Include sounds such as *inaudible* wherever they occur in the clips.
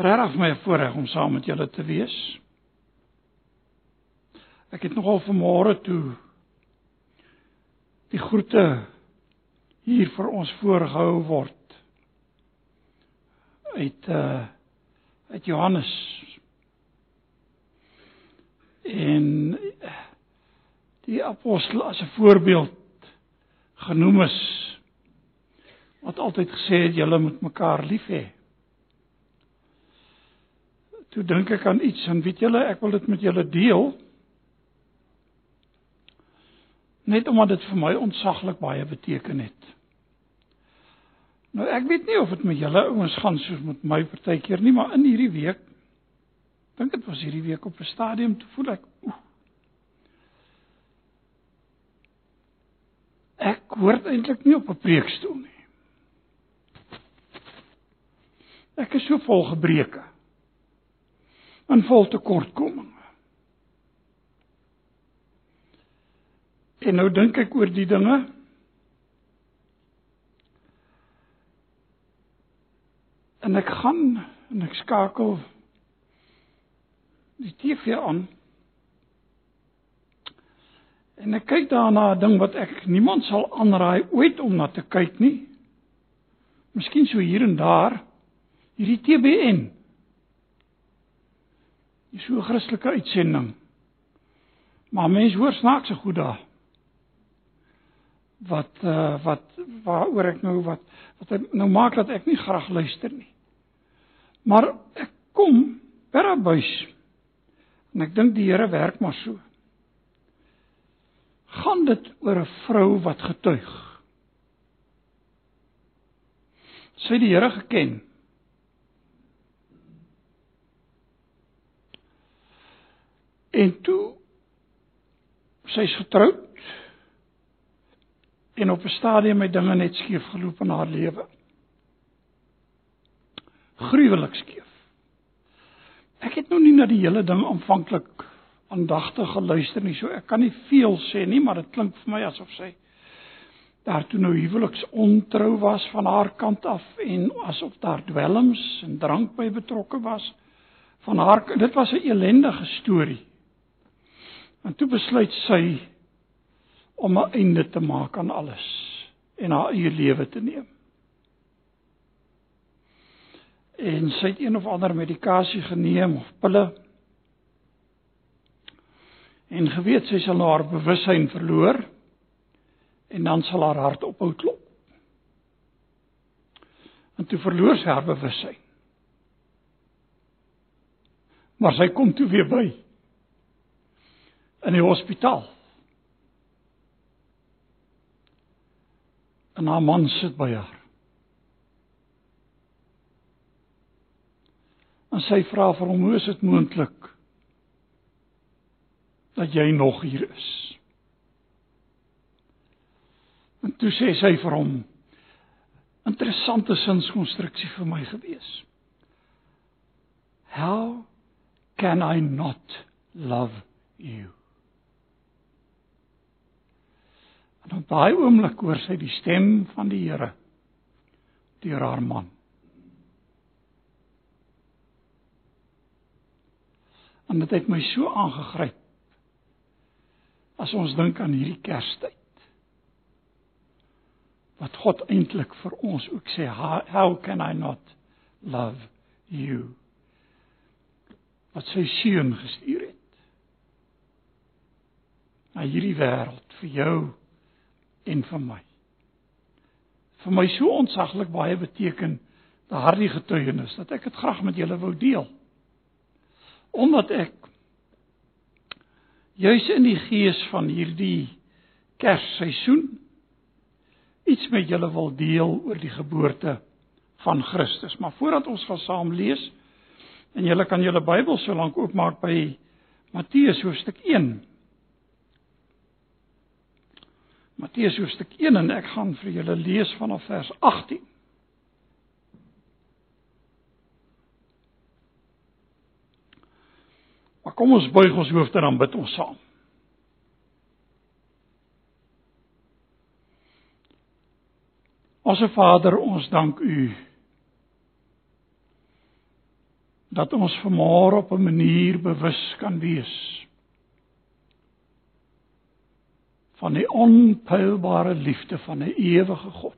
regtig my voorreg om saam met julle te wees. Ek het nogal vanmôre toe die groete hier vir ons voorgehou word uit uh uit Johannes en die apostel as 'n voorbeeld genoem is wat altyd gesê het julle moet mekaar lief hê toe dink ek aan iets en weet julle ek wil dit met julle deel net omdat dit vir my ontsaglik baie beteken het. Nou ek weet nie of dit met julle ouens gaan soos met my partykeer nie, maar in hierdie week dink dit was hierdie week op 'n stadium toe voel ek oef, ek hoort eintlik nie op 'n preekstoel nie. Ek is so vol gebreke in vol tekortkominge. En nou dink ek oor die dinge. En ek gaan en ek skakel die TV aan. En ek kyk daarna 'n ding wat ek niemand sal aanraai ooit om na te kyk nie. Miskien so hier en daar hierdie TBN Dis so 'n Christelike uitsending. Maar mense hoor snaakse goed daar. Wat uh wat waaroor ek nou wat wat nou maak dat ek nie graag luister nie. Maar ek kom per abuis. En ek dink die Here werk maar so. Gaan dit oor 'n vrou wat getuig. Sy het die Here geken. En toe sy's getroud en op 'n stadium het dinge net skeef geloop in haar lewe. Gruwelik skeef. Ek het nou nie na die hele ding aanvanklik aandagtig geluister nie, so ek kan nie veel sê nie, maar dit klink vir my asof sy daar toe nou huweliks ontrou was van haar kant af en asof daar dwelms en drank by betrokke was van haar dit was 'n ellendige storie. En toe besluit sy om 'n einde te maak aan alles en haar eie lewe te neem. En sy het een of ander medikasie geneem of pille. En geweet sy sal haar bewussyn verloor en dan sal haar hart ophou klop. En toe verloor sy haar bewussyn. Maar sy kom toe weer by in die hospitaal. En haar man sit by haar. En sy vra vir hom: "Hoe is dit moontlik dat jy nog hier is?" En toe sê sy vir hom: "Interessante sinskonstruksie vir my gewees. How can I not love you?" En op daai oomblik hoor sy die stem van die Here deur haar man. En dit het my so aangegryp. As ons dink aan hierdie Kerstyd. Wat God eintlik vir ons ook sê, how can I not love you? Wat sy seun gestuur het. Na hierdie wêreld vir jou en vir my. Vir my so ontsaglik baie beteken daardie getuienis dat ek dit graag met julle wou deel. Omdat ek juis in die gees van hierdie Kersseisoen iets met julle wil deel oor die geboorte van Christus. Maar voordat ons gaan saam lees en julle kan julle Bybel so lank oopmaak by Matteus hoofstuk 1 Matteus hoofstuk 1 en ek gaan vir julle lees vanaf vers 18. Maar kom ons buig ons hoofde dan bid ons saam. Onse Vader, ons dank U dat ons vanmôre op 'n manier bewus kan wees van die onpeilbare liefde van 'n ewige God.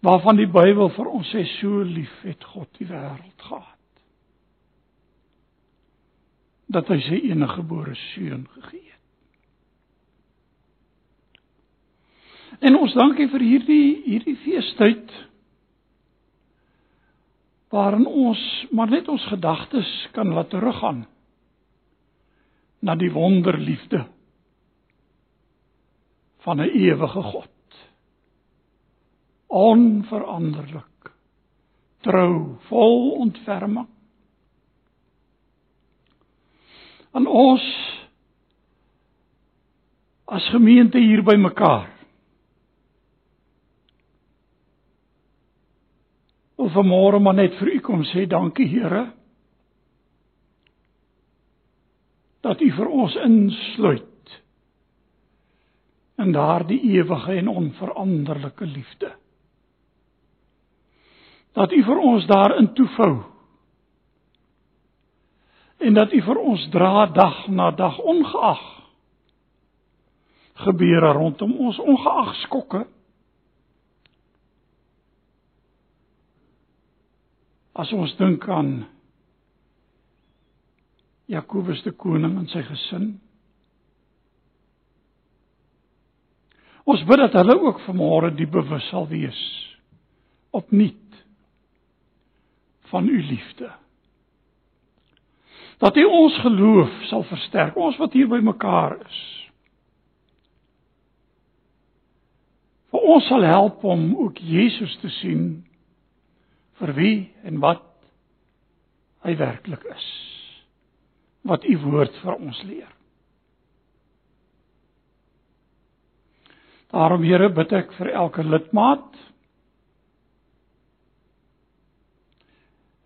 Waarvan die Bybel vir ons sê so lief het God die wêreld gehad dat hy sy enige gebore seun gegee het. En ons dankie vir hierdie hierdie feestyd waarin ons maar net ons gedagtes kan laat teruggaan na die wonderliefde van 'n ewige God. Onveranderlik, trou, vol ontferming. Aan ons as gemeente hier by mekaar wil vanmôre maar net vir u kom sê dankie Here dat u vir ons insluit in daardie ewige en onveranderlike liefde. Dat u vir ons daarin toefou en dat u vir ons dra dag na dag ongeag gebeure rondom ons ongeag skokke As ons dink aan Jakobus die koning en sy gesin. Ons bid dat hulle ook vanmôre die bewus sal wees opnuut van u liefde. Dat u ons geloof sal versterk, ons wat hier by mekaar is. Vir ons sal help om ook Jesus te sien vir wie en wat hy werklik is. Wat u woord vir ons leer. Daarom Here bid ek vir elke lidmaat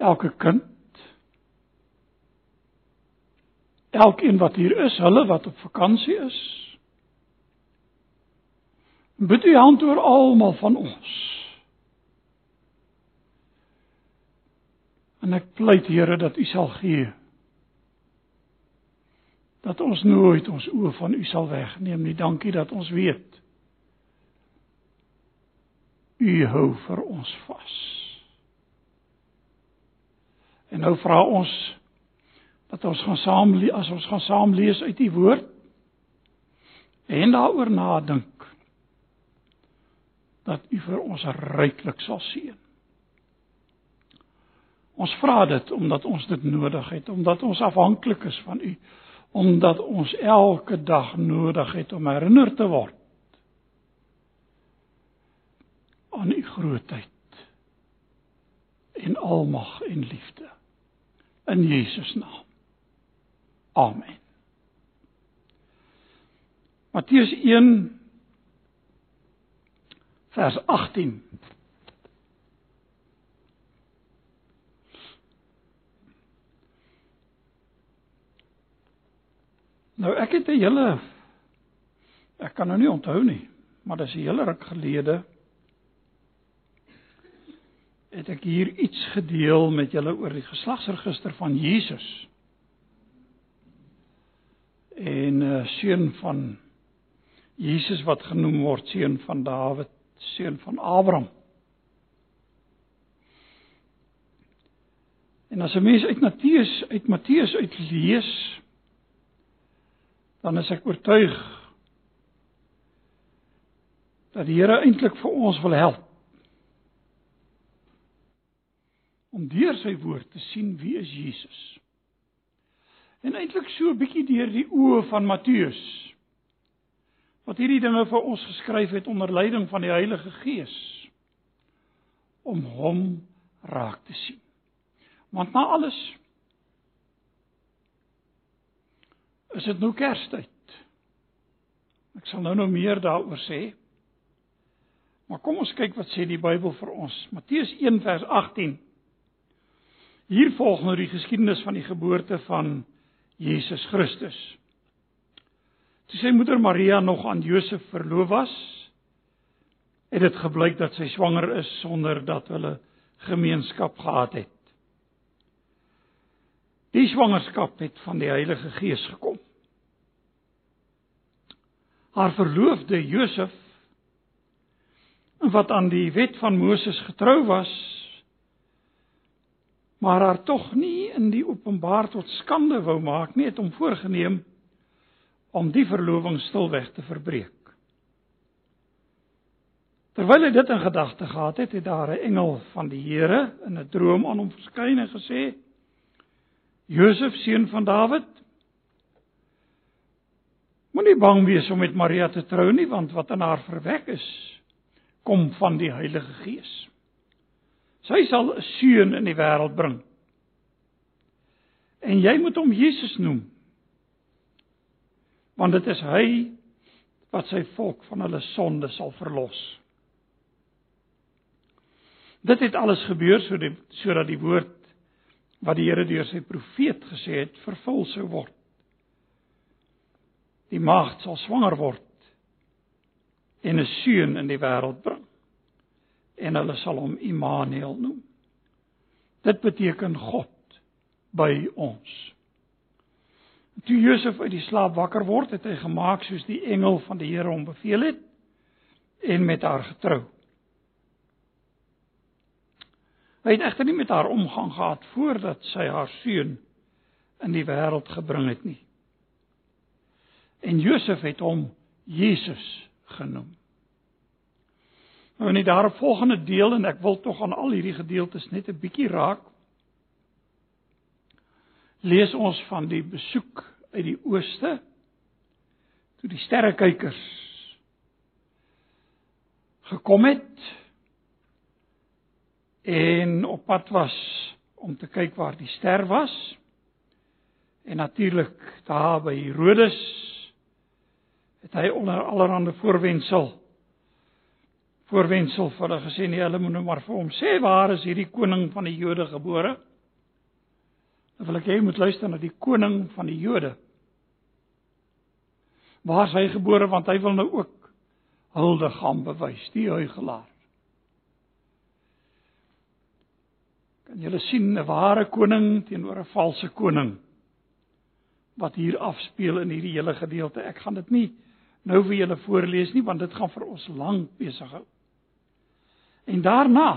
elke kind elkeen wat hier is, hulle wat op vakansie is. Bid u hand oor almal van ons. En ek pleit Here dat U sal gee dat ons nooit ons oë van U sal wegneem nie. Dankie dat ons weet U hou vir ons vas. En nou vra ons dat ons gaan saam as ons gaan saam lees uit U woord en daaroor nadink dat U vir ons ryklik sal seën. Ons vra dit omdat ons dit nodig het, omdat ons afhanklik is van U, omdat ons elke dag nodig het om herinner te word aan U grootheid en almag en liefde. In Jesus naam. Amen. Matteus 1 vers 18 Nou ek het 'n hele ek kan nou nie onthou nie, maar dis 'n hele ruk gelede het ek hier iets gedeel met julle oor die geslagsregister van Jesus. En uh, seun van Jesus wat genoem word seun van Dawid, seun van Abraham. En as 'n mens uit Matteus uit Matteus uit lees, dan is ek oortuig dat die Here eintlik vir ons wil help om deur sy woord te sien wie is Jesus. En eintlik so 'n bietjie deur die oë van Matteus wat hierdie dinge vir ons geskryf het onder leiding van die Heilige Gees om hom raak te sien. Want na alles is dit nou Kerstyd. Ek sal nou nou meer daaroor sê. Maar kom ons kyk wat sê die Bybel vir ons. Matteus 1 vers 18. Hier volg nou die geskiedenis van die geboorte van Jesus Christus. Toe sy moeder Maria nog aan Josef verloof was, het dit gebleik dat sy swanger is sonder dat hulle gemeenskap gehad het. Die swangerskap het van die Heilige Gees gekom. Haar verloofde Josef wat aan die wet van Moses getrou was, maar haar tog nie in die openbaar tot skande wou maak nie, het hom voorgenem om die verloving stilweg te verbreek. Terwyl hy dit in gedagte gehad het, het daar 'n engel van die Here in 'n droom aan hom verskyn en gesê: "Josef, seun van Dawid, moenie bang wees om met Maria te trou nie, want wat in haar verwek is, kom van die Heilige Gees. Sy sal 'n seun in die wêreld bring. En jy moet hom Jesus noem, want dit is hy wat sy volk van hulle sonde sal verlos. Dit het alles gebeur sodat sodat die woord wat die Here deur sy profeet gesê het vervul sou word. Die maagd sal swanger word en 'n seun in die wêreld bring en hulle sal hom Immanuel noem. Dit beteken God by ons. Toe Josef uit die slaap wakker word, het hy gemaak soos die engel van die Here hom beveel het en met haar getrou. Hy het egter nie met haar omgang gehad voordat sy haar seun in die wêreld gebring het nie. En Josef het hom Jesus genoem. Nou in die daaropvolgende deel en ek wil tog aan al hierdie gedeeltes net 'n bietjie raak lees ons van die besoek uit die ooste toe die sterrekykers gekom het en op pad was om te kyk waar die ster was en natuurlik daar by Herodes het hy onder allerlei voorwendsel voorwendsel vir hulle gesê nee hulle moet nou maar vir hom sê waar is hierdie koning van die Jode gebore Dan wil ek hê jy moet luister na die koning van die Jode. Waar is hy gebore want hy wil nou ook hulde gaan bewys, die huigelaar. Kan julle sien 'n ware koning teenoor 'n valse koning wat hier afspeel in hierdie hele gedeelte. Ek gaan dit nie nou vir julle voorlees nie want dit gaan vir ons lank besig hou. En daarna,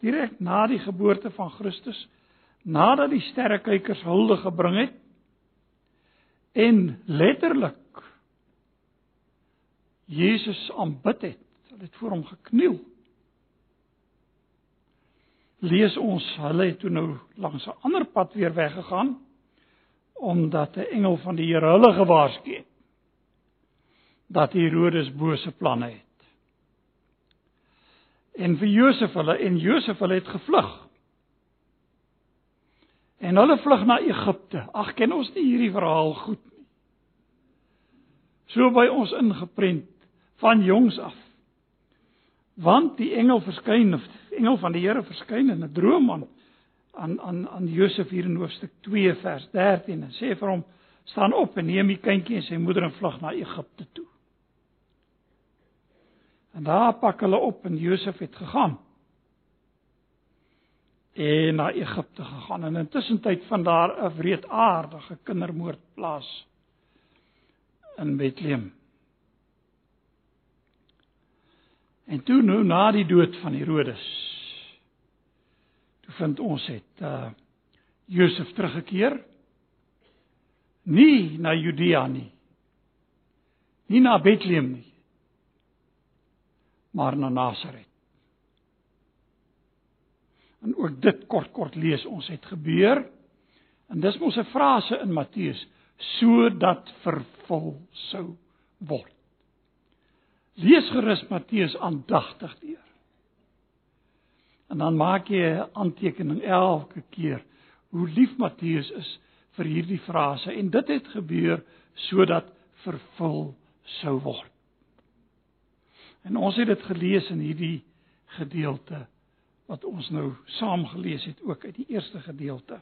direk na die geboorte van Christus, nadat die sterrekykers hulde gebring het en letterlik Jesus aanbid het, hulle het voor hom gekniel. Lees ons hulle het toe nou langs 'n ander pad weer weggegaan omdat 'n engel van die Here hulle gewaarsku het dat Herodes bose planne het. En vir Josef hulle en Josef hulle het gevlug. En hulle vlug na Egipte. Ag, ken ons nie hierdie verhaal goed nie. So by ons ingeprent van jongs af. Want die engel verskyn of engel van die Here verskyn in 'n droom aan aan aan aan Josef hier in hoofstuk 2 vers 13 en sê vir hom staan op en neem die kindjie en sy moeder en vlug na Egipte toe. En daar pak hulle op en Josef het gegaan en na Egipte gegaan en intussen tyd van daar 'n wreedaardige kindermoord plaas in Bethlehem. En toe nou na die dood van Herodes toe vind ons het uh Josef teruggekeer nie na Judea nie nie na Bethlehem nie maar na Nasaret En ook dit kort kort lees ons het gebeur. En dis mos 'n frase in Matteus sodat vervul sou word. Lees gerus Matteus aandagtig deur. En dan maak jy 'n aantekening elke keer hoe lief Matteus is vir hierdie frase en dit het gebeur sodat vervul sou word. En ons het dit gelees in hierdie gedeelte wat ons nou saam gelees het ook uit die eerste gedeelte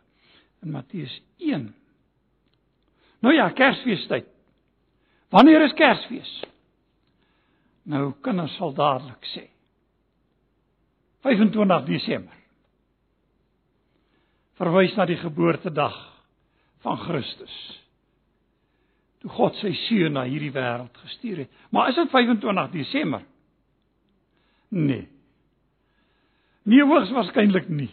in Matteus 1. Nou ja, Kersfeestyd. Wanneer is Kersfees? Nou kinders sal dadelik sê. 25 Desember. Verwys na die geboortedag van Christus. Toe God sy seun na hierdie wêreld gestuur het. Maar is dit 25 Desember? Nee. Nie hoogs waarskynlik nie.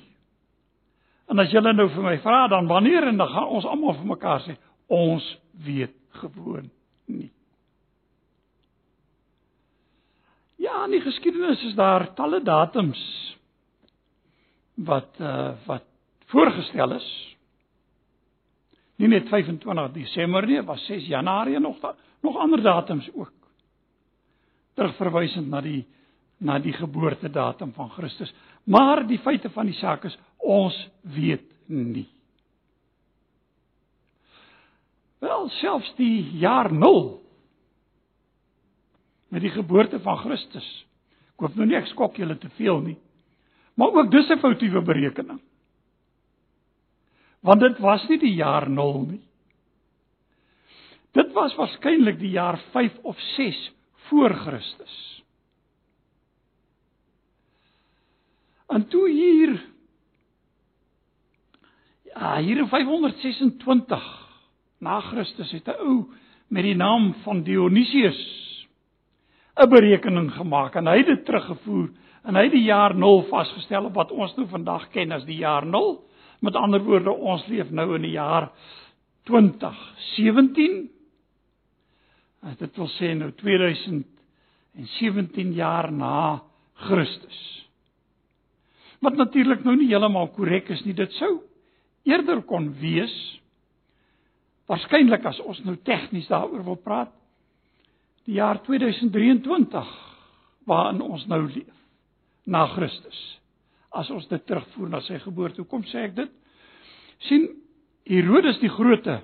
En as julle nou vir my vra dan wanneer en dan gaan ons almal vir mekaar sê ons weet gewoon nie. Ja, in die geskiedenis is daar talle datums wat uh wat voorgestel is. Nie net 25 Desember nie, was 6 Januarie nog da, nog ander datums ook. Terugverwysend na die na die geboortedatum van Christus. Maar die feite van die saak is ons weet nie. Wel selfs die jaar 0 met die geboorte van Christus. Ek hoop nou nie ek skok julle te veel nie. Maar ook dis 'n foutiewe berekening. Want dit was nie die jaar 0 nie. Dit was waarskynlik die jaar 5 of 6 voor Christus. En toe hier ja, hier in 526 na Christus het 'n ou met die naam van Dionysius 'n berekening gemaak en hy het dit teruggevoer en hy het die jaar 0 vasgestel op wat ons nou vandag ken as die jaar 0. Met ander woorde, ons leef nou in die jaar 2017. Dit wil sê nou 2017 jaar na Christus. Wat natuurlik nou nie heeltemal korrek is nie, dit sou eerder kon wees waarskynlik as ons nou tegnies daaroor wil praat die jaar 2023 waarin ons nou leef na Christus. As ons dit terugvoer na sy geboorte hoekom sê ek dit? Sien Herodes die Grote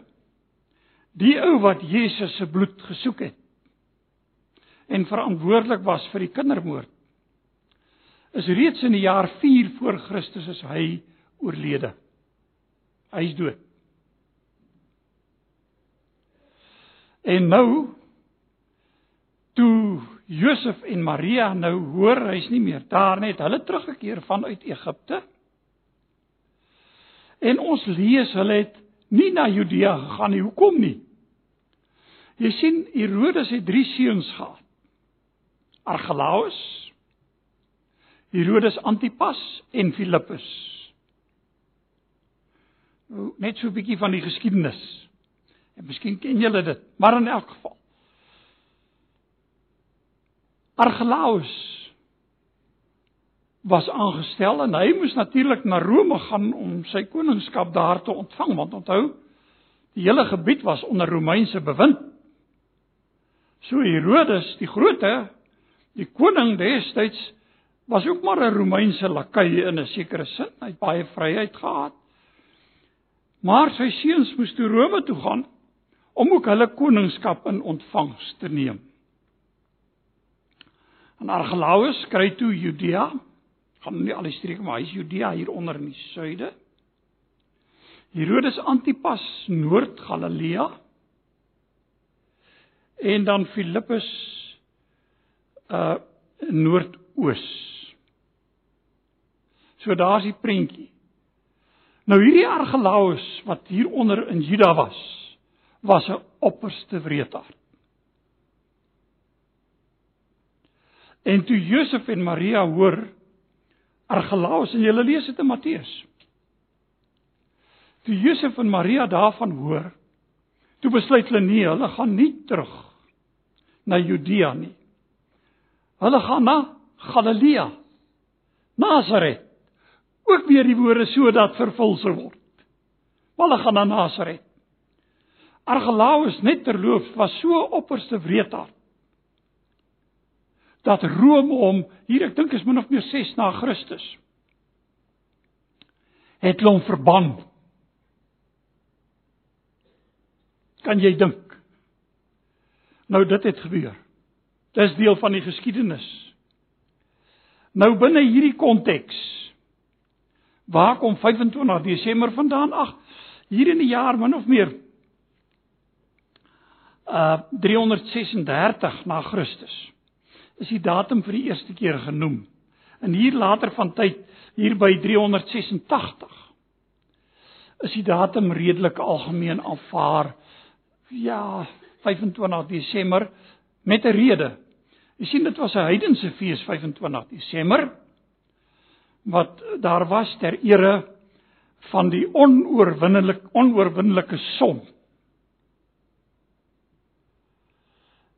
die ou wat Jesus se bloed gesoek het en verantwoordelik was vir die kindermoord is reeds in die jaar 4 voor Christus is hy oorlede hy is dood En nou toe Josef en Maria nou hoor hy's nie meer daar net hulle teruggekeer vanuit Egipte. En ons lees hulle het nie na Judea gegaan nie. Hoekom nie? Jy sien Herodes het 3 seuns gehad. Archelaus, Herodes Antipas en Filippus. Nou net so 'n bietjie van die geskiedenis. En miskien ken julle dit, maar in elk geval. Argelaus was aangestel en hy moes natuurlik na Rome gaan om sy koningskap daar te ontvang want onthou die hele gebied was onder Romeinse bewind. So Herodes die Grote, die koning destyds was ook maar 'n Romeinse lakai in 'n sekere sin. Hy het baie vryheid gehad. Maar sy seuns moes toe Rome toe gaan om ook hulle koningskap in ontvangs te neem. En Argelaus kry toe Judea, gaan nie al die streke maar hy is Judea hier onder in die suide. Herodes Antipas Noord-Galilea en dan Filippus uh noordoos. So daar's die prentjie. Nou hierdie Argelaus wat hier onder in Juda was, was 'n opperste wreedaard. En toe Josef en Maria hoor Argelaus en jy lees dit in Matteus. Toe Josef en Maria daarvan hoor, toe besluit hulle nee, hulle gaan nie terug na Judea nie. Hulle gaan na Galilea. Nasaret. Ook weer die woorde sodat vervul sou word. Hulle gaan na Nasaret. Argelaus net terloops was so opperste wreedaard dat Rome hom hier ek dink is min of meer 6 na Christus het hom verban. Kan jy dink? Nou dit het gebeur. Dis deel van die geskiedenis. Nou binne hierdie konteks waar kom 25 Desember vandaan? Ag, hier in die jaar min of meer uh 336 na Christus is die datum vir die eerste keer genoem En hier later van tyd, hier by 386 is die datum redelik algemeen aanvaar. Ja, 25 Desember met 'n rede. Jy sien dit was 'n heidense fees 25 Desember wat daar was ter ere van die onoorwinnelike onoorwinnelike son.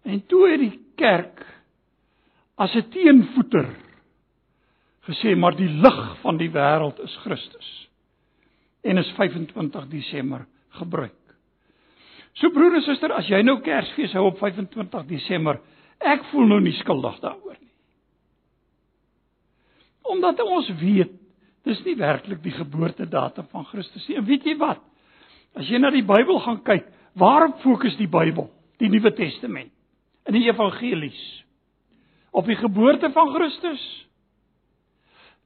En toe het die kerk as 'n teenvoeter gesê maar die lig van die wêreld is Christus. En is 25 Desember gebruik. So broer en suster, as jy nou Kersfees hou op 25 Desember, ek voel nou nie skuldig daaroor. Omdat ons weet dis nie werklik die geboortedatum van Christus nie. En weet jy wat? As jy na die Bybel gaan kyk, waarop fokus die Bybel, die Nuwe Testament, in die evangelies? Op die geboorte van Christus?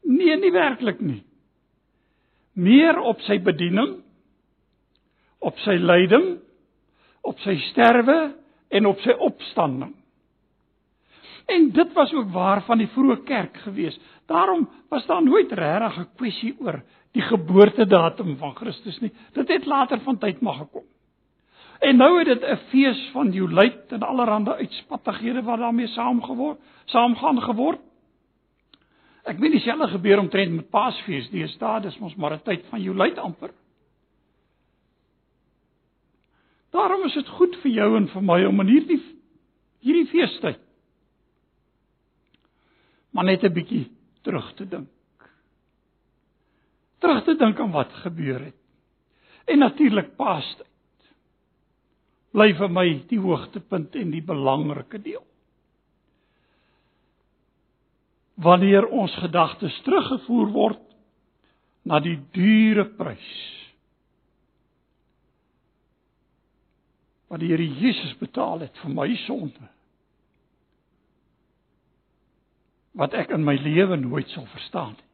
Nee, nie werklik nie. Meer op sy bediening, op sy lyding, op sy sterwe en op sy opstanding. En dit was ook waar van die vroeë kerk gewees. Daarom was daar nooit regtig 'n kwessie oor die geboortedatum van Christus nie. Dit het later van tyd mag gekom. En nou het dit 'n fees van Jolijt en allerlei uitspattighede wat daarmee saamgeword, saamgaan geword. Ek weet dieselfde gebeur omtrent met Paasfees. Die staat is mos maar 'n tyd van Julie amper. Daarom is dit goed vir jou en vir my om in hierdie hierdie feestyd maar net 'n bietjie terug te dink. Terug te dink aan wat gebeur het. En natuurlik Paastyd. Bly vir my die hoogtepunt en die belangrike deel. wanneer ons gedagtes teruggevoer word na die dure prys wat die Here Jesus betaal het vir my sonde wat ek in my lewe nooit sal verstaan nie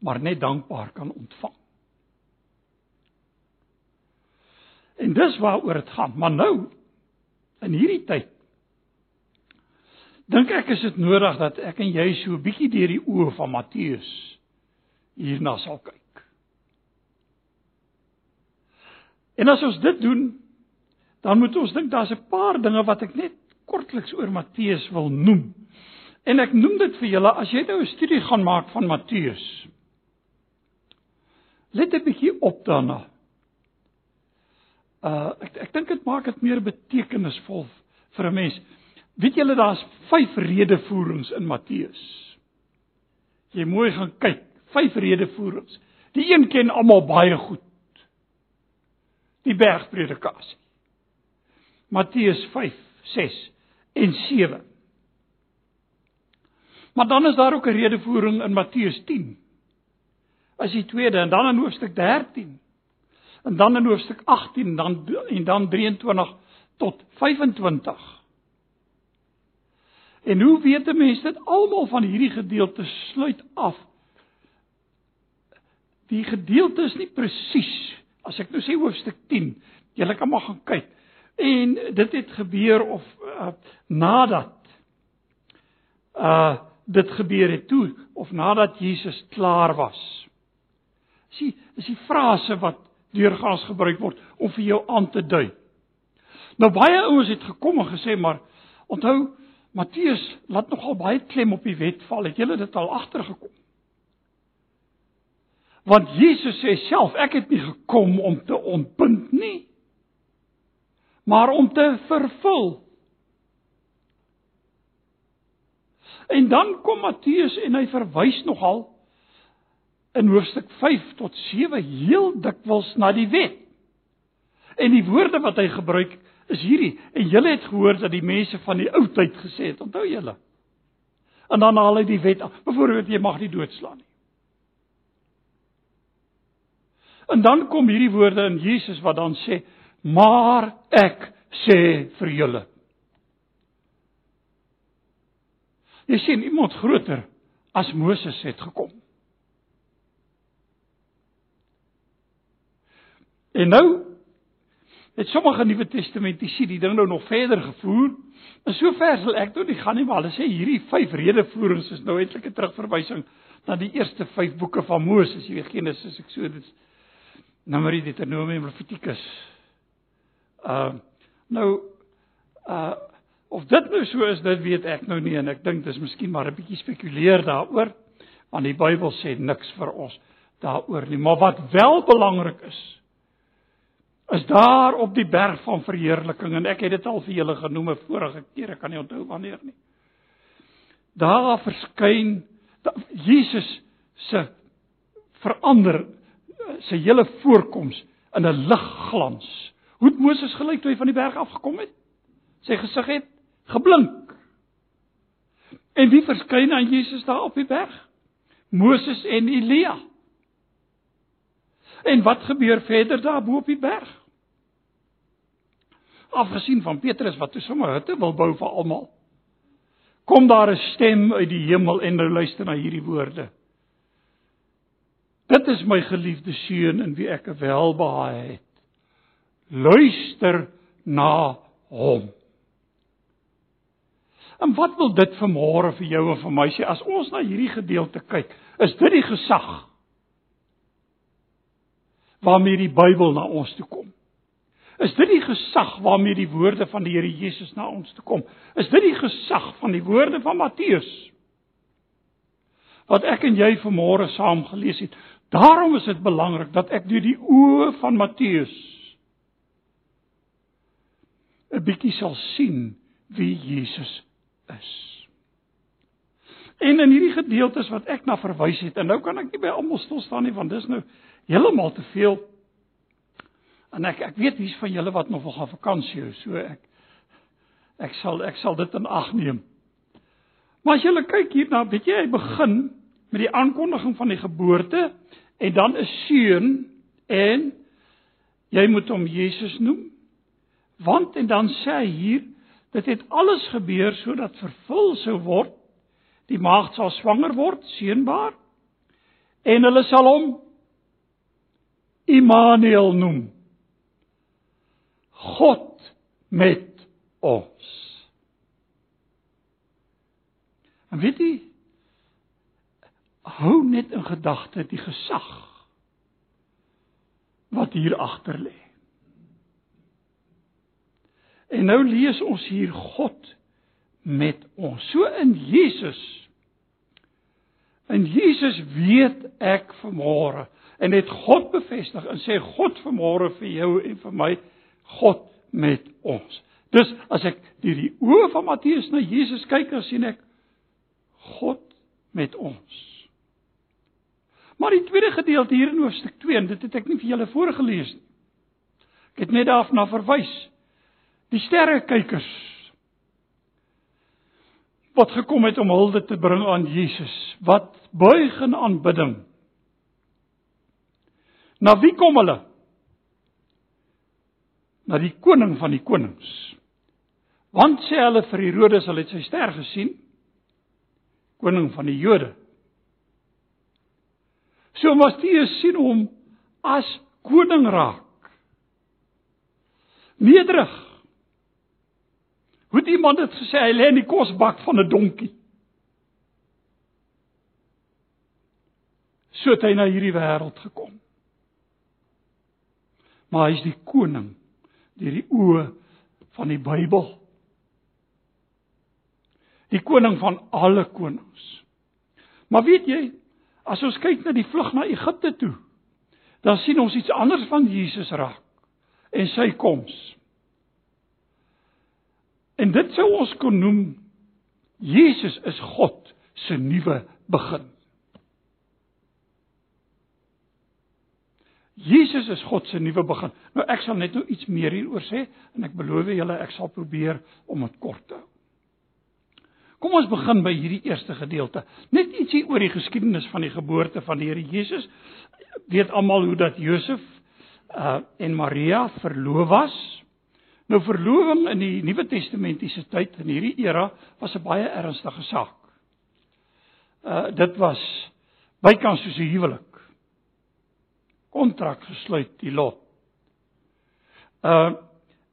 maar net dankbaar kan ontvang en dis waaroor dit gaan maar nou in hierdie tyd dink ek is dit nodig dat ek en jy so 'n bietjie deur die oë van Matteus hierna sal kyk. En as ons dit doen, dan moet ons dink daar's 'n paar dinge wat ek net kortliks oor Matteus wil noem. En ek noem dit vir julle as jy nou 'n studie gaan maak van Matteus. Let 'n bietjie op daarna. Uh ek ek dink dit maak dit meer betekenisvol vir 'n mens. Weet julle daar's 5 redevoerings in Matteus. Jy mooi gaan kyk, 5 redevoerings. Die een ken almal baie goed. Die bergpredikasie. Matteus 5, 6 en 7. Maar dan is daar ook 'n redevoering in Matteus 10. As die tweede en dan in hoofstuk 13. En dan in hoofstuk 18 en dan en dan 23 tot 25. En hoe weet 'n mens dit almal van hierdie gedeelte sluit af? Die gedeelte is nie presies as ek nou sê hoofstuk 10, julle kan maar gaan kyk. En dit het gebeur of uh, nadat uh dit gebeur het toe of nadat Jesus klaar was. Sien, is die frase wat deurgaans gebruik word om vir jou aan te dui. Nou baie ouens het gekom en gesê maar onthou Matteus laat nogal baie klem op die wet val. Het julle dit al agtergekom? Want Jesus sê self, ek het nie gekom om te ontbind nie, maar om te vervul. En dan kom Matteus en hy verwys nogal in hoofstuk 5 tot 7 heel dikwels na die wet. En die woorde wat hy gebruik is hierdie en julle het gehoor dat die mense van die ou tyd gesê het, onthou julle? En dan haal hy die wet af. Byvoorbeeld jy mag nie doodslaan nie. En dan kom hierdie woorde in Jesus wat dan sê, "Maar ek sê vir julle." Jy sien iemand groter as Moses het gekom. En nou het sommige Nuwe Testamentiese die ding nou nog verder gevoer. En sover sal ek toe nie gaan nie, maar hulle sê hierdie vyf redevoerings is nou eintlik 'n terugverwysing na die eerste vyf boeke van Moses, jy weet Genesis, Eksodus, Numeri, Deuteronomium, Levitikus. Uh nou uh of dit nou so is, dit weet ek nou nie en ek dink dis miskien maar 'n bietjie spekuleer daaroor, want die Bybel sê niks vir ons daaroor nie. Maar wat wel belangrik is, is daar op die berg van verheerliking en ek het dit al vir julle genoem 'n vorige keer, ek kan nie onthou wanneer nie. Daar verskyn Jesus se verander sy hele voorkoms in 'n ligglans. Hoe het Moses gelyk toe hy van die berg af gekom het? Sy gesig het geblink. En wie verskyn aan Jesus daar op die berg? Moses en Elia. En wat gebeur verder daar bo op die berg? Afgesien van Petrus wat toe sommer hutte wil bou vir almal. Kom daar 'n stem uit die hemel en nou luister na hierdie woorde. Dit is my geliefde seun in wie ek welbehae het. Luister na hom. En wat wil dit vanmôre vir jou en vir my sê as ons na hierdie gedeelte kyk? Is dit die gesag waarmee die Bybel na ons toe kom? Is dit die gesag waarmee die woorde van die Here Jesus na ons toe kom? Is dit die gesag van die woorde van Matteus? Wat ek en jy vanmôre saam gelees het. Daarom is dit belangrik dat ek deur die oë van Matteus 'n bietjie sal sien wie Jesus is. En in hierdie gedeeltes wat ek na verwys het, en nou kan ek nie by almal stil staan nie want dis nou heeltemal te veel En ek ek weet hier's van julle wat nog wil gaan vakansie hou, so ek ek sal ek sal dit in ag neem. Maar as julle kyk hierna, weet jy, hy begin met die aankondiging van die geboorte en dan 'n seun en jy moet hom Jesus noem. Want en dan sê hy hier, dit het alles gebeur sodat vervul sou word. Die maagd sal swanger word, seunbaar. En hulle sal hom Immanuel noem. God met ons. En weet jy hou net in gedagte die gesag wat hier agter lê. En nou lees ons hier God met ons. So in Jesus. In Jesus weet ek vanmôre en het God bevestig en sê God vanmôre vir jou en vir my God met ons. Dus as ek deur die oë van Matteus na Jesus kyk, dan sien ek God met ons. Maar die tweede gedeelte hier in hoofstuk 2, en dit het ek nie vir julle voorgelees nie. Ek het net daarna verwys. Die sterrekykers wat gekom het om hulde te bring aan Jesus, wat buig in aanbidding. Na wie kom hulle? na die koning van die konings. Want sê hulle vir Herodes, hulle het sy ster gesien. Koning van die Jode. So Matteus sien hom as koning raak. Nederig. Hoe die man dit gesê, hy lê in die kosbak van 'n donkie. So het hy na hierdie wêreld gekom. Maar hy is die koning deur die oë van die Bybel. Die koning van alle konings. Maar weet jy, as ons kyk na die vlug na Egipte toe, dan sien ons iets anders van Jesus raak en sy koms. En dit sou ons kon noem Jesus is God se nuwe begin. Jesus is God se nuwe begin. Nou ek sal net nou iets meer hieroor sê en ek beloof julle ek sal probeer om dit kort te hou. Kom ons begin by hierdie eerste gedeelte. Net ietsie oor die geskiedenis van die geboorte van die Here Jesus. Weet almal hoe dat Josef uh en Maria verloof was? Nou verloving in die Nuwe Testamentiese tyd in hierdie era was 'n baie ernstige saak. Uh dit was bykans soos 'n huwelik kontrak gesluit die lot. Uh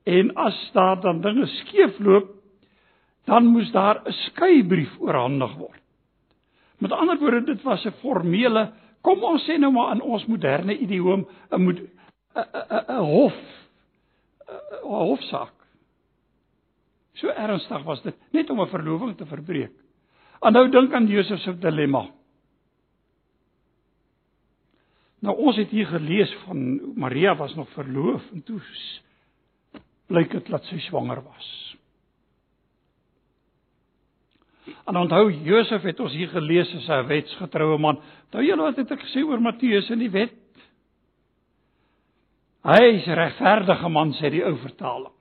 en as daar dan dinge skeefloop, dan moes daar 'n skeybrief oorhandig word. Met ander woorde, dit was 'n formele, kom ons sê nou maar in ons moderne idioom, 'n moet 'n hof 'n hofsaak. So ernstig was dit, net om 'n verloving te verbreek. En nou dink aan Josef se dilemma. Nou ons het hier gelees van Maria was nog verloof en toe blyk dit dat sy swanger was. En onthou Josef het ons hier gelees as 'n wetsgetroue man. Onthou julle wat het ek gesê oor Matteus in die wet? Hy is regverdige man sê die ou vertaling.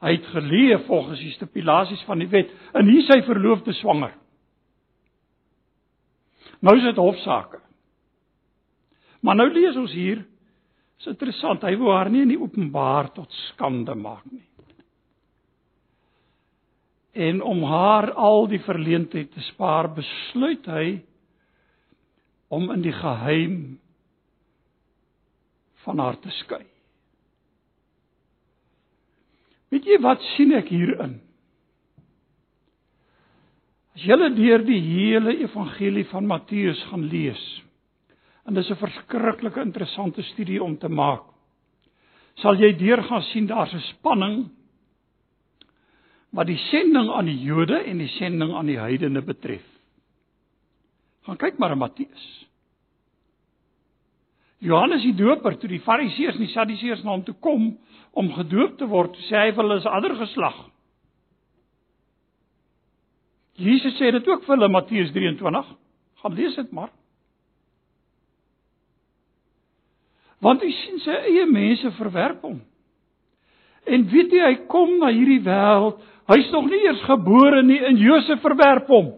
Hy het geleef volgens die stipulasies van die wet en hier sy verloofde swanger. Nou is dit hofsaake. Maar nou lees ons hier is interessant, hy wou haar nie in die openbaar tot skande maak nie. En om haar al die verleentheid te spaar, besluit hy om in die geheim van haar te skei. Weet jy wat sien ek hierin? As jy deur die hele evangelie van Matteus gaan lees, en dis 'n verskriklike interessante studie om te maak, sal jy deur gaan sien daar's 'n spanning wat die sending aan die Jode en die sending aan die heidene betref. Gaan kyk maar in Matteus. Johannes die Doper toe die Fariseërs en die Sadduseërs na hom toe kom om gedoop te word, sê hy vir hulle is ander geslag. Jesus sê dit ook vir hulle Matteus 23. Gaan lees dit maar. Want hy sien sy eie mense verwerp hom. En weet jy hy kom na hierdie wêreld, hy's nog nie eers gebore nie en Josef verwerp hom.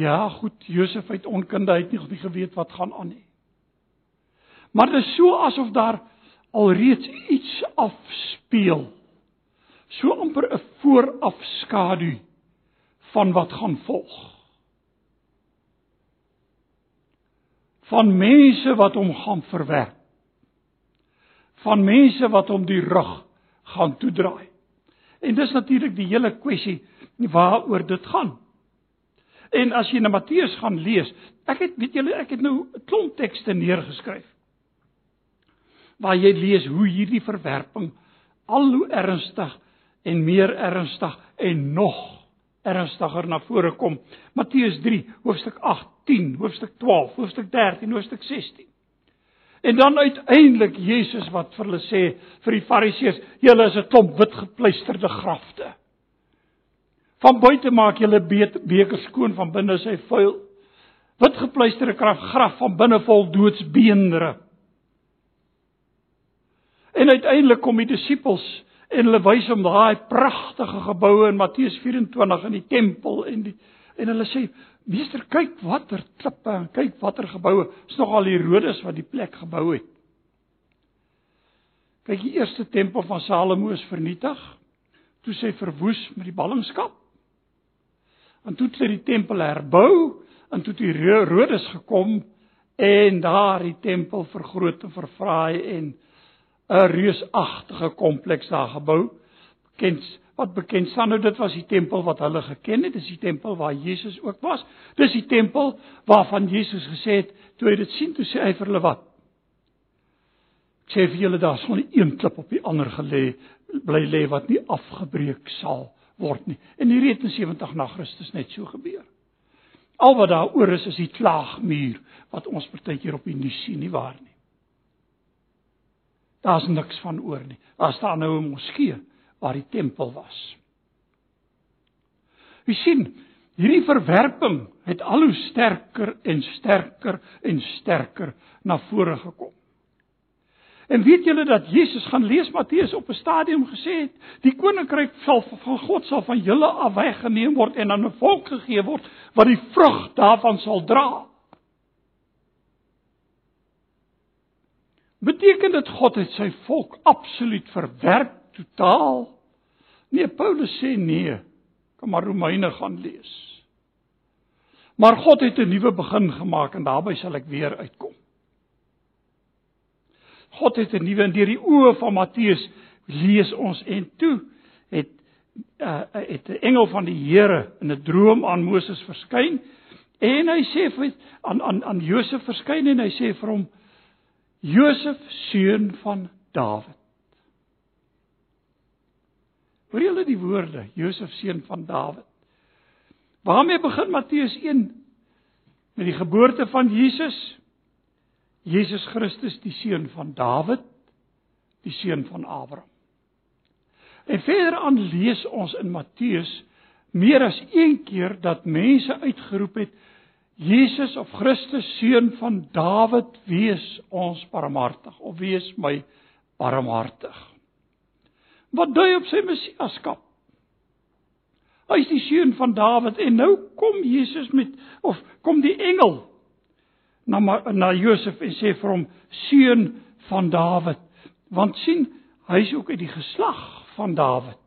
Ja, goed, Josef het onkunde, hy het nie, nie geweet wat gaan aan nie. Maar dit is so asof daar alreeds iets afspeel so amper 'n voorafskadu van wat gaan volg. Van mense wat hom gaan verwerp. Van mense wat hom die rug gaan toedraai. En dis natuurlik die hele kwessie waaroor dit gaan. En as jy na Matteus gaan lees, ek het weet julle ek het nou 'n klomp tekste neergeskryf. Waar jy lees hoe hierdie verwerping al hoe ernstig en meer ernstig en nog ernstiger na vore kom. Matteus 3, hoofstuk 8, 10, hoofstuk 12, hoofstuk 13, hoofstuk 16. En dan uiteindelik Jesus wat vir hulle sê vir die Fariseërs, julle is 'n klomp wit gepleisterde grafte. Van buite maak julle beker skoon van binne is hy vuil. Wit gepleisterde graf, graf van binne vol doodsbeendere. En uiteindelik kom die disippels en hulle wys hom daai pragtige geboue in Matteus 24 in die tempel en die en hulle sê meester kyk watter klippe en kyk watter geboue is nog al Herodes wat die plek gebou het kyk die eerste tempel van Salomo is vernietig toe sy verwoes met die ballingskap en toe het hy die tempel herbou en toe het Herodes gekom en daar die tempel vergroot en verfraai en 'n reusagtige kompleks daar gebou. Bekend wat bekend staan nou dit was die tempel wat hulle geken het, dis die tempel waar Jesus ook was. Dis die tempel waarvan Jesus gesê het toe hy dit sien, toe sê hy vir hulle wat? Ek sê vir julle daar sal nie een klip op die ander gelê bly lê wat nie afgebreek sal word nie. En hier het in 70 na Christus net so gebeur. Al wat daar oor is is die klaagmuur wat ons partykeer op die nuus sien nie waar nie. Daar's niks van oor nie. Daar staan nou 'n moskee waar die tempel was. Jy sien, hierdie verwerping het al hoe sterker en sterker en sterker na vore gekom. En weet julle dat Jesus gaan lees Matteus op 'n stadium gesê het, die koninkryk sal van God sal van julle af weggeneem word en aan 'n volk gegee word wat die vrug daarvan sal dra. Beteken dit God het sy volk absoluut verwerp totaal? Nee, Paulus sê nee. Kom maar Romeine gaan lees. Maar God het 'n nuwe begin gemaak en daarby sal ek weer uitkom. God het 'n nuwe en deur die oë van Matteus lees ons en toe het uh, het 'n engel van die Here in 'n droom aan Moses verskyn en hy sê vir aan aan aan Josef verskyn en hy sê vir hom Josef seun van Dawid. Hoor julle die woorde Josef seun van Dawid? Waarmee begin Matteus 1 met die geboorte van Jesus? Jesus Christus, die seun van Dawid, die seun van Abraham. En verder aan lees ons in Matteus meer as een keer dat mense uitgeroep het Jesus of Christus seun van Dawid, wees ons barmhartig of wees my barmhartig. Wat dui op sy messiaskap? Hy is die seun van Dawid en nou kom Jesus met of kom die engel na na Josef en sê vir hom seun van Dawid. Want sien, hy is ook uit die geslag van Dawid.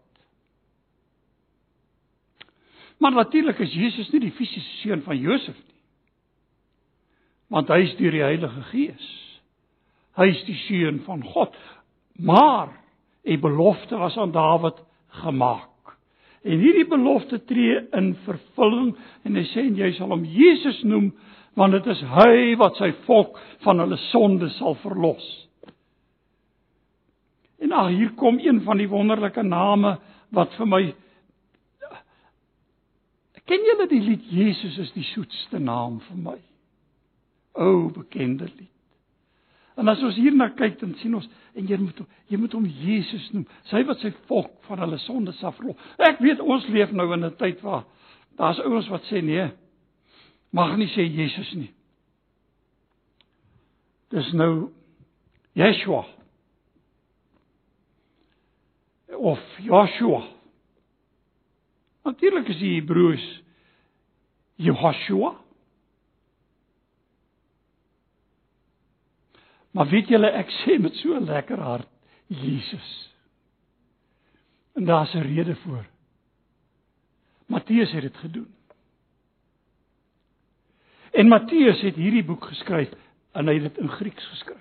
Maar natuurlik is Jesus nie die fisiese seun van Josef nie. Want hy is deur die Heilige Gees. Hy is die seun van God. Maar 'n belofte was aan Dawid gemaak. En hierdie belofte tree in vervulling en hy sê en jy sal hom Jesus noem want dit is hy wat sy volk van hulle sonde sal verlos. En ag hier kom een van die wonderlike name wat vir my Ken julle die lied Jesus is die soetste naam vir my? O bekende lied. En as ons hierna kyk dan sien ons en jy moet jy moet hom Jesus noem. Sy wat sy volk van hulle sondes afverlos. Ek weet ons leef nou in 'n tyd waar daar's ouens wat sê nee. Mag nie sê Jesus nie. Dis nou Yeshua. Of Joshua. Natuurlik is die Hebreëus Jehoshua. Maar weet julle ek sê met so 'n lekker hart Jesus. En daar's 'n rede voor. Matteus het dit gedoen. En Matteus het hierdie boek geskryf en hy het dit in Grieks geskryf.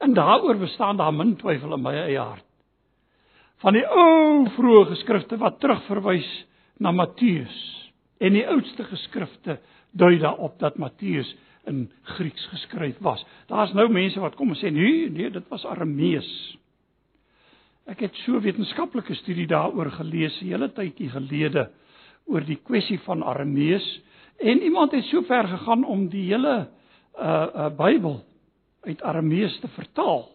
En daaroor bestaan daar min twyfel in my eie hart. Van die ou vroeë geskrifte wat terugverwys na Matteus en die oudste geskrifte dui daarop dat Matteus in Grieks geskryf was. Daar's nou mense wat kom en sê nee, nee, dit was Aramees. Ek het so wetenskaplike studie daaroor gelees 'n hele tydjie gelede oor die kwessie van Aramees en iemand het so ver gegaan om die hele uh uh Bybel uit Aramees te vertaal.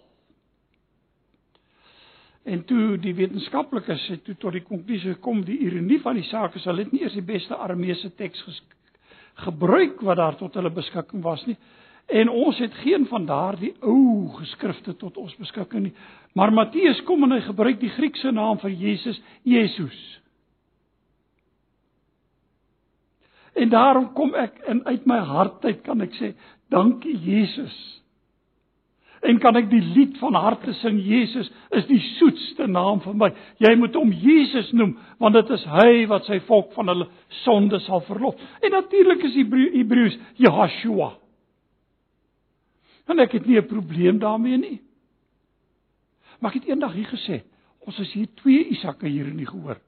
En toe die wetenskaplikes het toe tot die konklusie gekom die ironie van die saak is hulle het nie eers die beste Arameese teks gebruik wat daar tot hulle beskikking was nie. En ons het geen van daardie ou geskrifte tot ons beskikking nie. Maar Matteus kom en hy gebruik die Griekse naam vir Jesus, Jesus. En daarom kom ek in uit my hart uit kan ek sê, dankie Jesus. En kan ek die lied van harte sing Jesus is die soetste naam vir my. Jy moet hom Jesus noem want dit is hy wat sy volk van hulle sonde sal verlos. En natuurlik is Hebreëus Jehoshua. En ek het nie 'n probleem daarmee nie. Maar ek het eendag hier gesê, ons is hier twee Isake hier in die gehoor.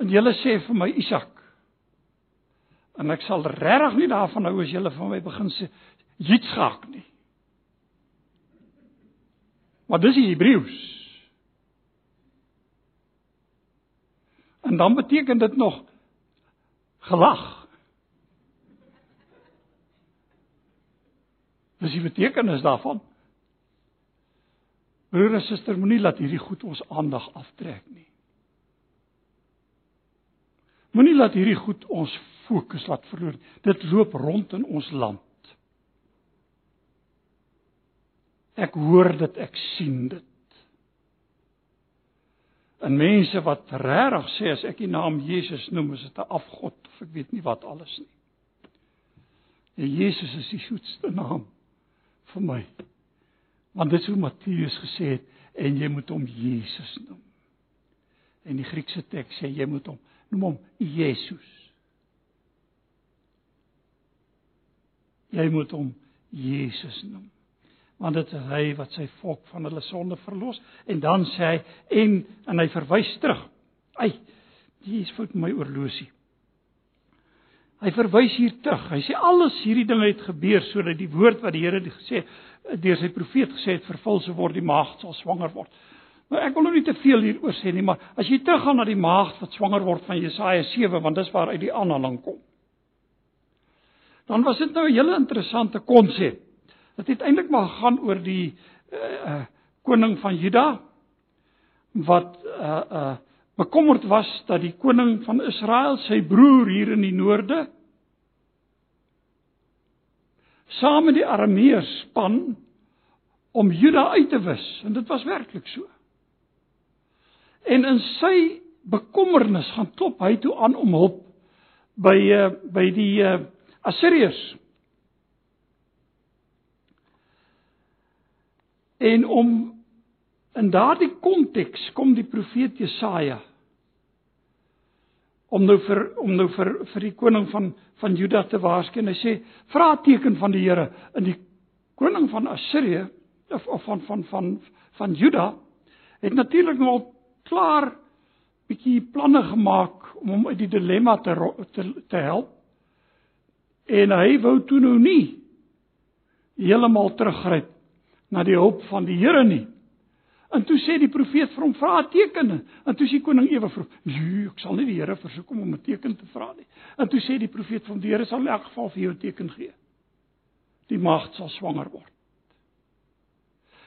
En julle sê vir my Isak. En ek sal regtig nie daarvan hou as julle van my begin sê Yitzchak nie. Maar dis die Hebreëus. En dan beteken dit nog gelag. Dis die betekenis daarvan. Broer en suster, moenie laat hierdie goed ons aandag aftrek nie. Moenie laat hierdie goed ons fokus laat verloor. Dit loop rond in ons land. Ek hoor dit, ek sien dit. En mense wat regtig sê as ek die naam Jesus noem, is dit 'n afgod of ek weet nie wat alles nie. En Jesus is die soetste naam vir my. Want dit is hoe Matteus gesê het en jy moet hom Jesus noem. En die Griekse teks sê jy moet hom noem hom Jesus. Jy moet hom Jesus noem. Want dit is hy wat sy volk van hulle sonde verlos en dan sê hy en en hy verwys terug. Ai, hier is fout my oorlosie. Hy verwys hier terug. Hy sê alles hierdie dinge het gebeur sodat die woord wat die Here gesê deur sy profeet gesê het vervul sou word die maagd sal swanger word. Nou ek wil nou nie te veel hieroor sê nie, maar as jy teruggaan na die maagd wat swanger word van Jesaja 7, want dis waar uit die aanhaling kom. Dan was dit nou 'n hele interessante konsep. Dit het eintlik maar gegaan oor die uh, uh koning van Juda wat uh uh bekommerd was dat die koning van Israel, sy broer hier in die noorde, saam met die Arameërs span om Juda uit te wis en dit was werklik so. En in sy bekommernis gaan klop hy toe aan om hulp by uh, by die uh, Assiriërs. En om in daardie konteks kom die profeet Jesaja om nou vir om nou vir vir die koning van van Juda te waarsku en hy sê vra teken van die Here in die koning van Assirië of, of van van van van Juda het natuurlik nou al klaar bietjie planne gemaak om hom uit die dilemma te te, te help. En hy wou toe nou nie heeltemal teruggryp na die hulp van die Here nie. En toe sê die profeet vir hom vra 'n teken. En toe sê koning ewe vir hom: "Nee, ek sal nie die Here versoek om 'n teken te vra nie." En toe sê die profeet van die Here sal in elk geval vir jou 'n teken gee. Die maagd sal swanger word.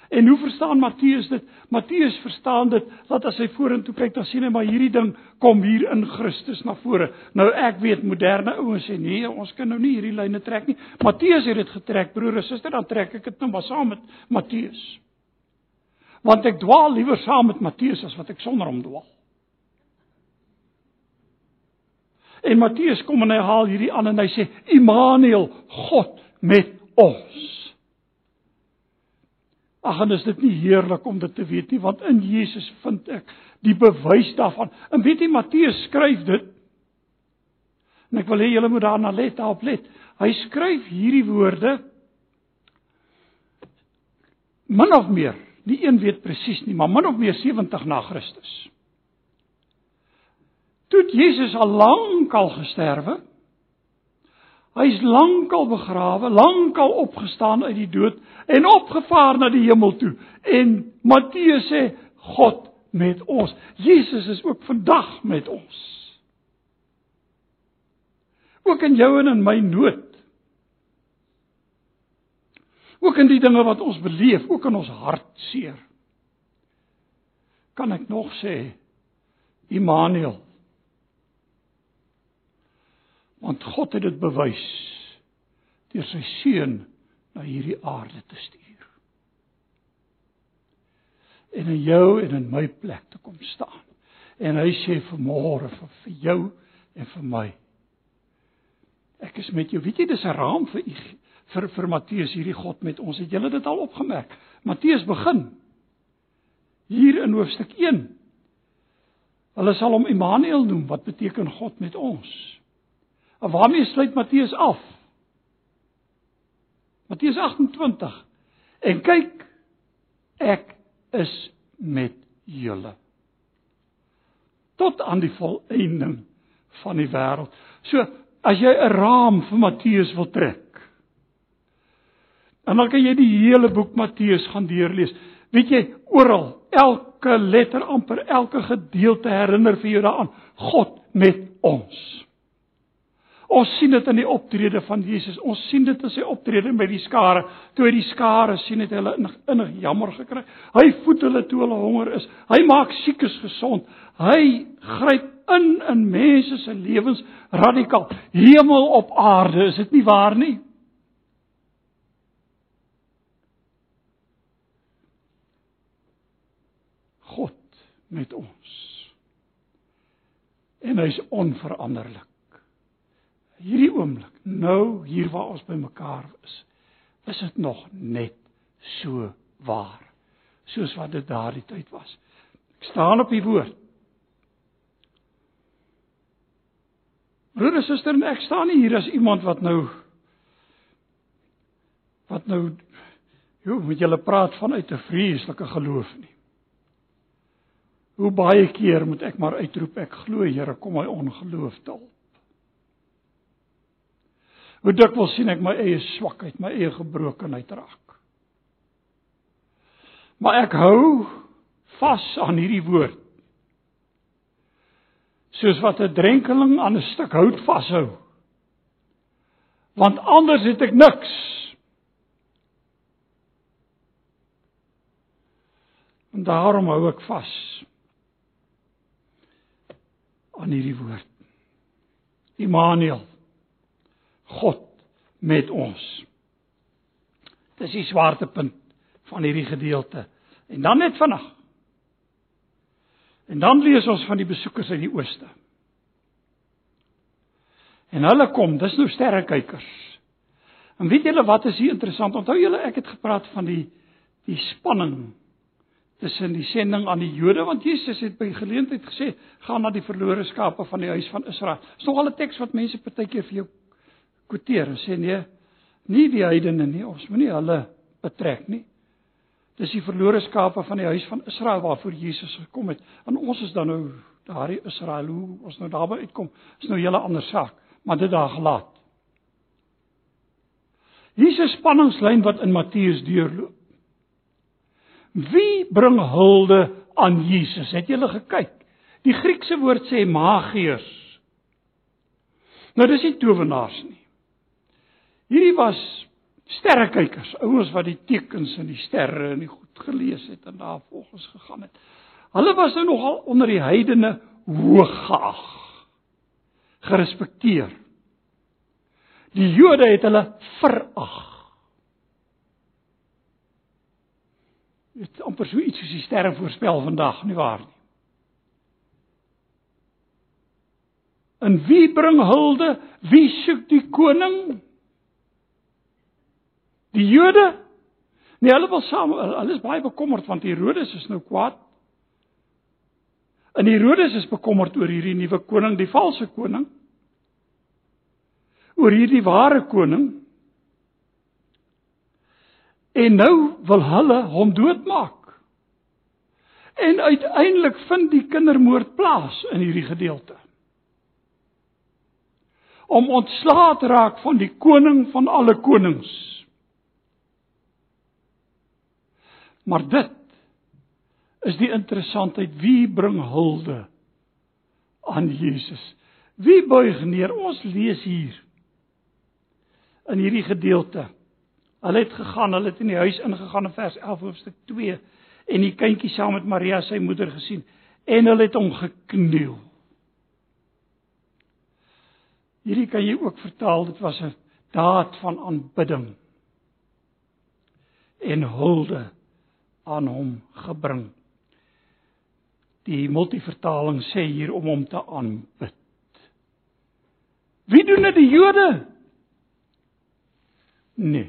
En hoe verstaan Matteus dit? Matteus verstaan dit dat as hy vorentoe kyk, dan sien hy maar hierdie ding kom hier in Christus na vore. Nou ek weet moderne ouens sê nee, ons kan nou nie hierdie lyne trek nie. Matteus het dit getrek, broer en suster, dan trek ek dit nou maar saam met Matteus. Want ek dwaal liewer saam met Matteus as wat ek sonder hom dwaal. En Matteus kom en hy haal hierdie aan en hy sê Immanuel, God met ons. Ag en is dit nie heerlik om dit te weet nie want in Jesus vind ek die bewys daarvan. En weet jy Matteus skryf dit. En ek wil hê julle moet daarna let, daarop let. Hy skryf hierdie woorde min of meer, nie een weet presies nie, maar min of meer 70 na Christus. Toe Jesus al lank al gesterwe Hy's lankal begrawe, lankal opgestaan uit die dood en opgevaar na die hemel toe. En Matteus sê God met ons. Jesus is ook vandag met ons. Ook in jou en in my nood. Ook in die dinge wat ons beleef, ook in ons hartseer. Kan ek nog sê Immanuel Want God het dit bewys deur sy seun na hierdie aarde te stuur. En in jou en in my plek te kom staan. En hy sê vanmôre vir, vir jou en vir my. Ek is met jou. Weet jy dis 'n raam vir u vir vir Matteus hierdie God met ons. Het julle dit al opgemerk? Matteus begin hier in hoofstuk 1. Hulle sal hom Immanuel noem wat beteken God met ons. En waarmee sluit Matteus af? Matteus 28. En kyk, ek is met julle tot aan die volëinding van die wêreld. So, as jy 'n raam vir Matteus wil trek, en dan kan jy die hele boek Matteus gaan deurlees. Weet jy, oral, elke letter amper elke gedeelte herinner vir jou daaraan God met ons. Ons sien dit in die optrede van Jesus. Ons sien dit in sy optrede by die skare. Toe hy die skare sien het hulle innig, innig jammer gekry. Hy voed hulle toe hulle honger is. Hy maak siekes gesond. Hy gryp in in mense se lewens radikaal. Hemel op aarde, is dit nie waar nie? God met ons. En hy's onveranderlik hierdie oomblik, nou hier waar ons bymekaar is, is dit nog net so waar soos wat dit daardie tyd was. Ek staan op die woord. Broer en suster, ek staan nie hier as iemand wat nou wat nou hoe moet julle praat vanuit 'n vreeslike geloof nie. Hoe baie keer moet ek maar uitroep ek glo Here kom my ongeloof te help. Hoe dikwels sien ek my eie swakheid, my eie gebrokenheid raak. Maar ek hou vas aan hierdie woord. Soos wat 'n drenkeling aan 'n stuk hout vashou. Want anders het ek niks. En daarom hou ek vas aan hierdie woord. Immanuel. God met ons. Dis die swaartepunt van hierdie gedeelte. En dan net vinnig. En dan lees ons van die besoekers uit die ooste. En hulle kom, dis nou sterrekykers. En weet julle wat is hier interessant? Onthou julle ek het gepraat van die die spanning tussen die sending aan die Jode want Jesus het by geleentheid gesê gaan na die verlore skape van die huis van Israel. Dis nog al 'n teks wat mense partykeer vir jou kwoteer en sê nee, nie die heidene nie, ons moenie hulle betrek nie. Dis die verlore skape van die huis van Israel waarvoor Jesus gekom het. En ons is dan nou daardie Israel hoe ons nou daarby uitkom, is nou 'n hele ander saak, maar dit daar gelaat. Jesus spanningslyn wat in Matteus deurloop. Wie bring hulde aan Jesus? Het julle gekyk? Die Griekse woord sê magiërs. Nou dis nie towenaars nie. Hierdie was sterrekykers, ouens wat die tekens in die sterre en die goed gelees het en daarvolgens gegaan het. Hulle was nou nogal onder die heidene hoog geag. Gerespekteer. Die Jode het hulle verag. Dit amper so iets soos die sterre voorspel vandag, nie waar nie? En wie bring hulde? Wie soek die koning? Die Jode? Nee, hulle wil saam, hulle is baie bekommerd want Herodes is nou kwaad. En Herodes is bekommerd oor hierdie nuwe koning, die valse koning. Oor hierdie ware koning En nou wil hulle hom doodmaak. En uiteindelik vind die kindermoord plaas in hierdie gedeelte. Om ontslae te raak van die koning van alle konings. Maar dit is die interessantheid wie bring hulde aan Jesus. Wie buig neer? Ons lees hier in hierdie gedeelte Hulle het gegaan, hulle het in die huis ingegaan in vers 11 hoofstuk 2 en die kindjie saam met Maria sy moeder gesien en hulle het hom gekniel. Hierdie kan jy ook vertaal, dit was 'n daad van aanbidding en hulde aan hom gebring. Die multivertaling sê hier om hom te aanbid. Wie doen dit die Jode? Nee.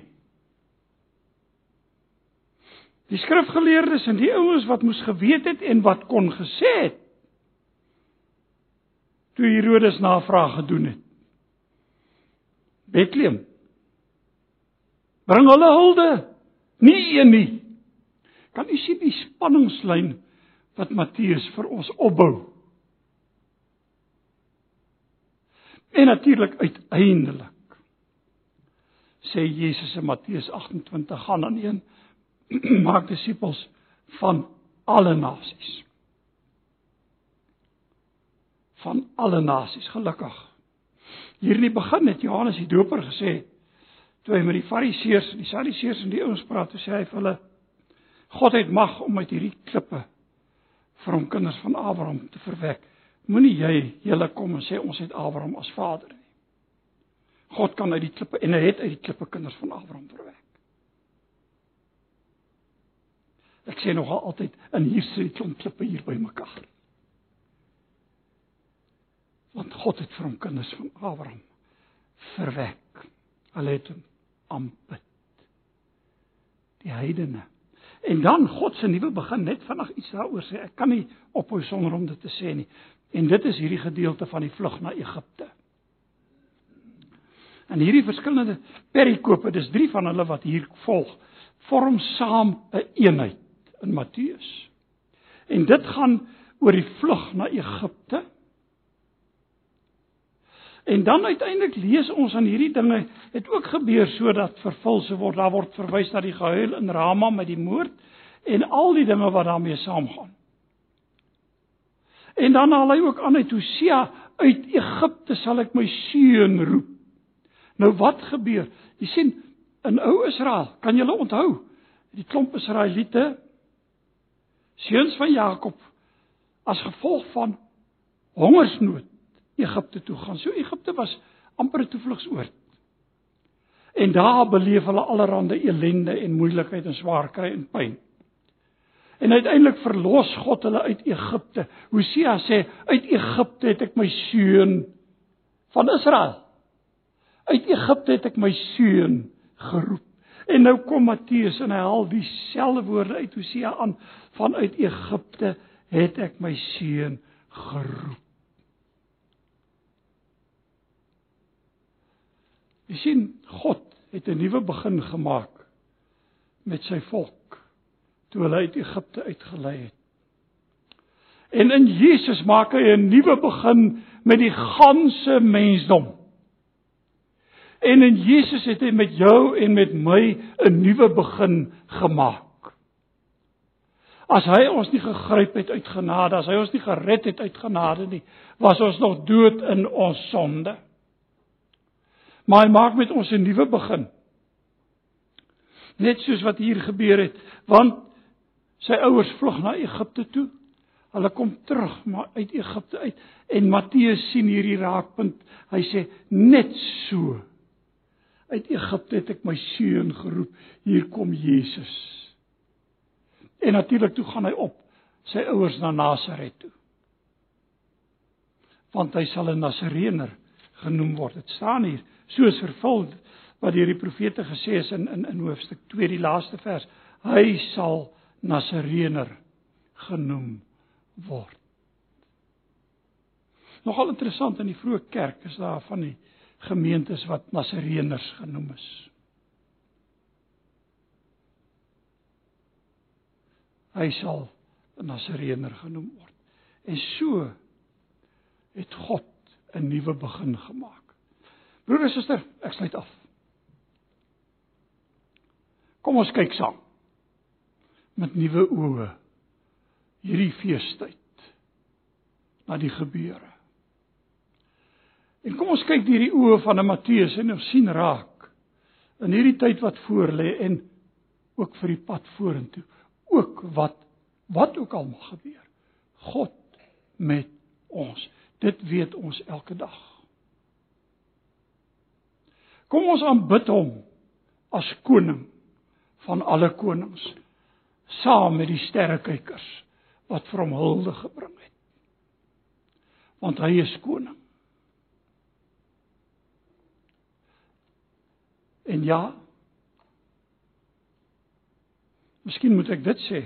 Die skrifgeleerdes en die ouens wat moes geweet het en wat kon gesê het toe Herodes navraag gedoen het. Bethlehem. Bring hulle hulde. Nie een nie. Kan u sien die spanningslyn wat Matteus vir ons opbou? En natuurlik uiteindelik sê Jesus in Matteus 28 gaan aan een *clears throat* maak disippels van alle nasies. Van alle nasies, gelukkig. Hier in die begin het Johannes die Doper gesê toe hy met die Fariseërs en die Sadduseërs en die ouens praat, sê hy vir hulle God het mag om uit hierdie klippe vir hom kinders van Abraham te verwek. Moenie jy julle kom en sê ons het Abraham as vader nie. God kan uit die klippe en hy het uit die klippe kinders van Abraham verwek. Ek sê nogal altyd in hier die klomp klippe hier by mekaar. Want God het vir hom kinders van Abraham verwek. Hulle het hom aanbid. Die heidene. En dan God se nuwe begin net vanaand iets daaroor sê. Ek kan nie ophou sonder om dit te sê nie. En dit is hierdie gedeelte van die vlug na Egipte. En hierdie verskillende perikope, dis drie van hulle wat hier volg, vorm saam 'n een eenheid in Matteus. En dit gaan oor die vlug na Egipte. En dan uiteindelik lees ons aan hierdie dinge het ook gebeur sodat vervul se word. Daar word verwys na die gehuil in Rama met die moord en al die dinge wat daarmee saamgaan. En dan haal hy ook aan uit Hosea uit Egipte sal ek my seun roep. Nou wat gebeur? Jy sien in ou Israel, kan jy hulle onthou? Die klomp Israeliete seuns van Jakob as gevolg van hongersnood Egipte toe gaan. So Egipte was amper 'n toevlugsoord. En daar beleef hulle allerlei elende en moeilikheid en swaar kry en pyn. En uiteindelik verlos God hulle uit Egipte. Hosea sê uit Egipte het ek my seun van Israel. Uit Egipte het ek my seun geroep. En nou kom Matteus en hy haal dieselfde woorde uit Hosea aan van uit Egipte het ek my seun geroep. Jy sien God het 'n nuwe begin gemaak met sy volk toe hulle uit Egipte uitgelei het. En in Jesus maak hy 'n nuwe begin met die ganse mensdom. En in Jesus het hy met jou en met my 'n nuwe begin gemaak. As hy ons nie gegryp het uit genade, as hy ons nie gered het uit genade nie, was ons nog dood in ons sonde. Maar hy maak met ons 'n nuwe begin. Net soos wat hier gebeur het, want Sy ouers vlug na Egipte toe. Hulle kom terug maar uit Egipte uit en Matteus sien hierdie raakpunt. Hy sê net so. Uit Egipte het ek my seun geroep. Hier kom Jesus. En natuurlik toe gaan hy op sy ouers na Nasaret toe. Want hy sal 'n Nasareëner genoem word. Dit staan hier soos vervul wat deur die profete gesê is in in in hoofstuk 2 die laaste vers. Hy sal Nasareëner genoem word. Nogal interessant in die vroeë kerk is daar van die gemeentes wat Nasareëners genoem is. Hy sal 'n Nasareëner genoem word. En so het God 'n nuwe begin gemaak. Broer en suster, ek sluit af. Kom ons kyk saam met nuwe oë hierdie feestyd na die gebeure. En kom ons kyk deur die oë van 'n Matteus en ons sien raak in hierdie tyd wat voorlê en ook vir die pad vorentoe. Ook wat wat ook al mag gebeur. God met ons. Dit weet ons elke dag. Kom ons aanbid hom as koning van alle konings saam met die sterrekykers wat vir hom hulde gebring het. Want hy is koning. En ja. Miskien moet ek dit sê.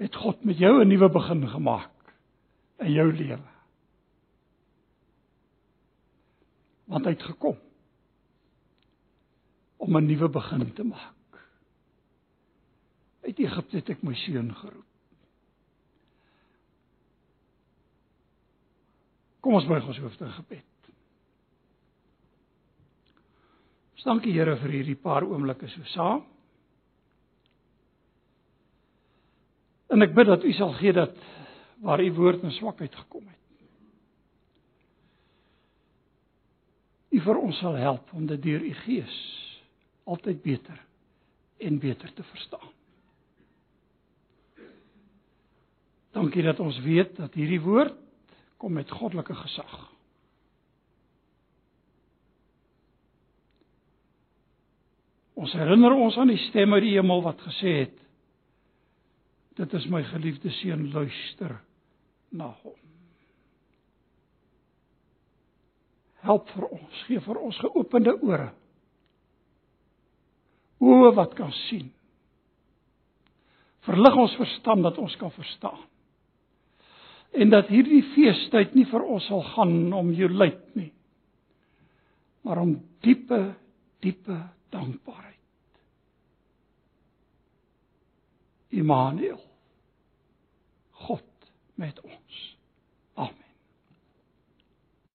Het God met jou 'n nuwe begin gemaak in jou lewe? Want hy het gekom om 'n nuwe begin te maak. Uit Egipte het ek my seun geroep. Kom ons buig ons hoofde in gebed. Ons dankie Here vir hierdie paar oomblikke so saam. En ek bid dat U sal gee dat waar U woord in swakheid gekom het. U vir ons sal help om dit deur U Gees altyd beter en beter te verstaan. Dankie dat ons weet dat hierdie woord kom met goddelike gesag. Ons herinner ons aan die stem uit die hemel wat gesê het: Dit is my geliefde seun, luister na hom. Help vir ons, gee vir ons geopende ore. Oë wat kan sien. Verlig ons verstand dat ons kan verstaan En dat hierdie feestyd nie vir ons sal gaan om jouluit nie, maar om diepe, diepe dankbaarheid. Immanuel. God met ons.